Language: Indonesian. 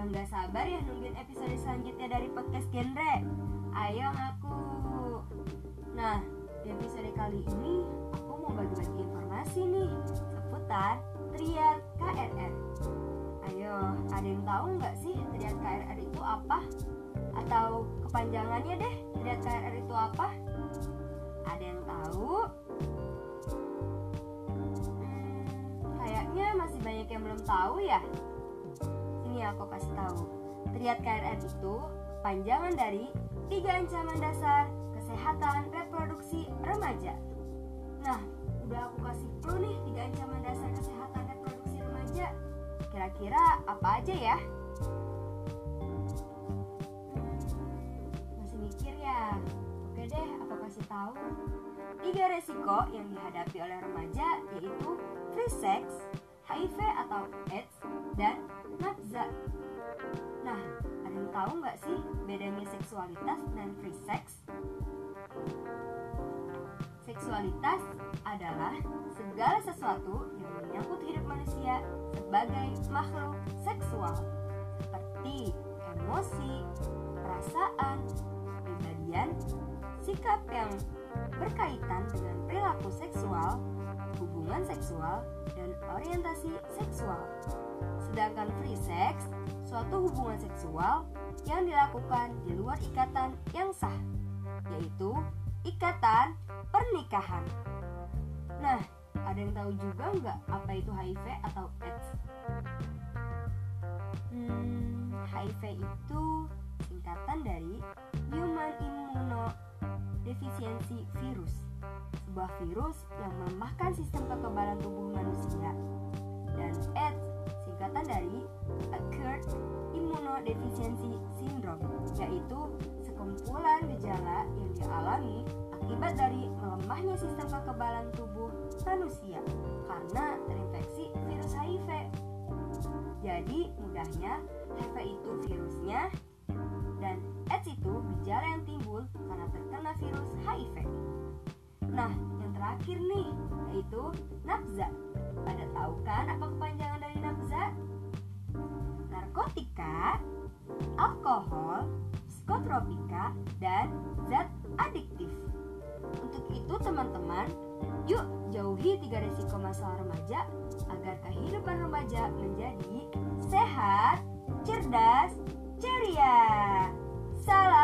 dengerin episode selanjutnya dari podcast genre. Ayo ngaku. Nah, di episode kali ini aku mau bagi-bagi informasi nih seputar triad KRR. Ayo, ada yang tahu nggak sih triad KRR itu apa? Atau kepanjangannya deh, triad KRR itu apa? Ada yang tahu? Hmm, kayaknya masih banyak yang belum tahu ya. Sini aku kasih tahu. Triad KRR itu panjangan dari tiga ancaman dasar kesehatan reproduksi remaja. Nah, udah aku kasih clue nih tiga ancaman dasar kesehatan reproduksi remaja. Kira-kira apa aja ya? Hmm, masih mikir ya? Oke deh, aku kasih tahu. Tiga resiko yang dihadapi oleh remaja yaitu free sex, HIV atau tahu nggak sih bedanya seksualitas dan free sex? Seksualitas adalah segala sesuatu yang menyangkut hidup manusia sebagai makhluk seksual, seperti emosi, perasaan, kepribadian, sikap yang berkaitan dengan perilaku seksual, hubungan seksual, dan orientasi seksual. Sedangkan free sex, suatu hubungan seksual yang dilakukan di luar ikatan yang sah, yaitu ikatan pernikahan. Nah, ada yang tahu juga nggak apa itu HIV atau AIDS? Hmm, HIV itu singkatan dari Human Immunodeficiency Virus, sebuah virus yang melemahkan sistem kekebalan tubuh manusia. Immunodeficiency Syndrome, yaitu sekumpulan gejala yang dialami akibat dari melemahnya sistem kekebalan tubuh manusia karena terinfeksi virus HIV. Jadi mudahnya HIV itu virusnya dan AIDS itu gejala yang timbul karena terkena virus HIV. Nah, yang terakhir nih yaitu nafza. Pada tahu kan apa kepanjangan? narkotika, alkohol, psikotropika, dan zat adiktif. Untuk itu teman-teman, yuk jauhi tiga resiko masa remaja agar kehidupan remaja menjadi sehat, cerdas, ceria. Salam.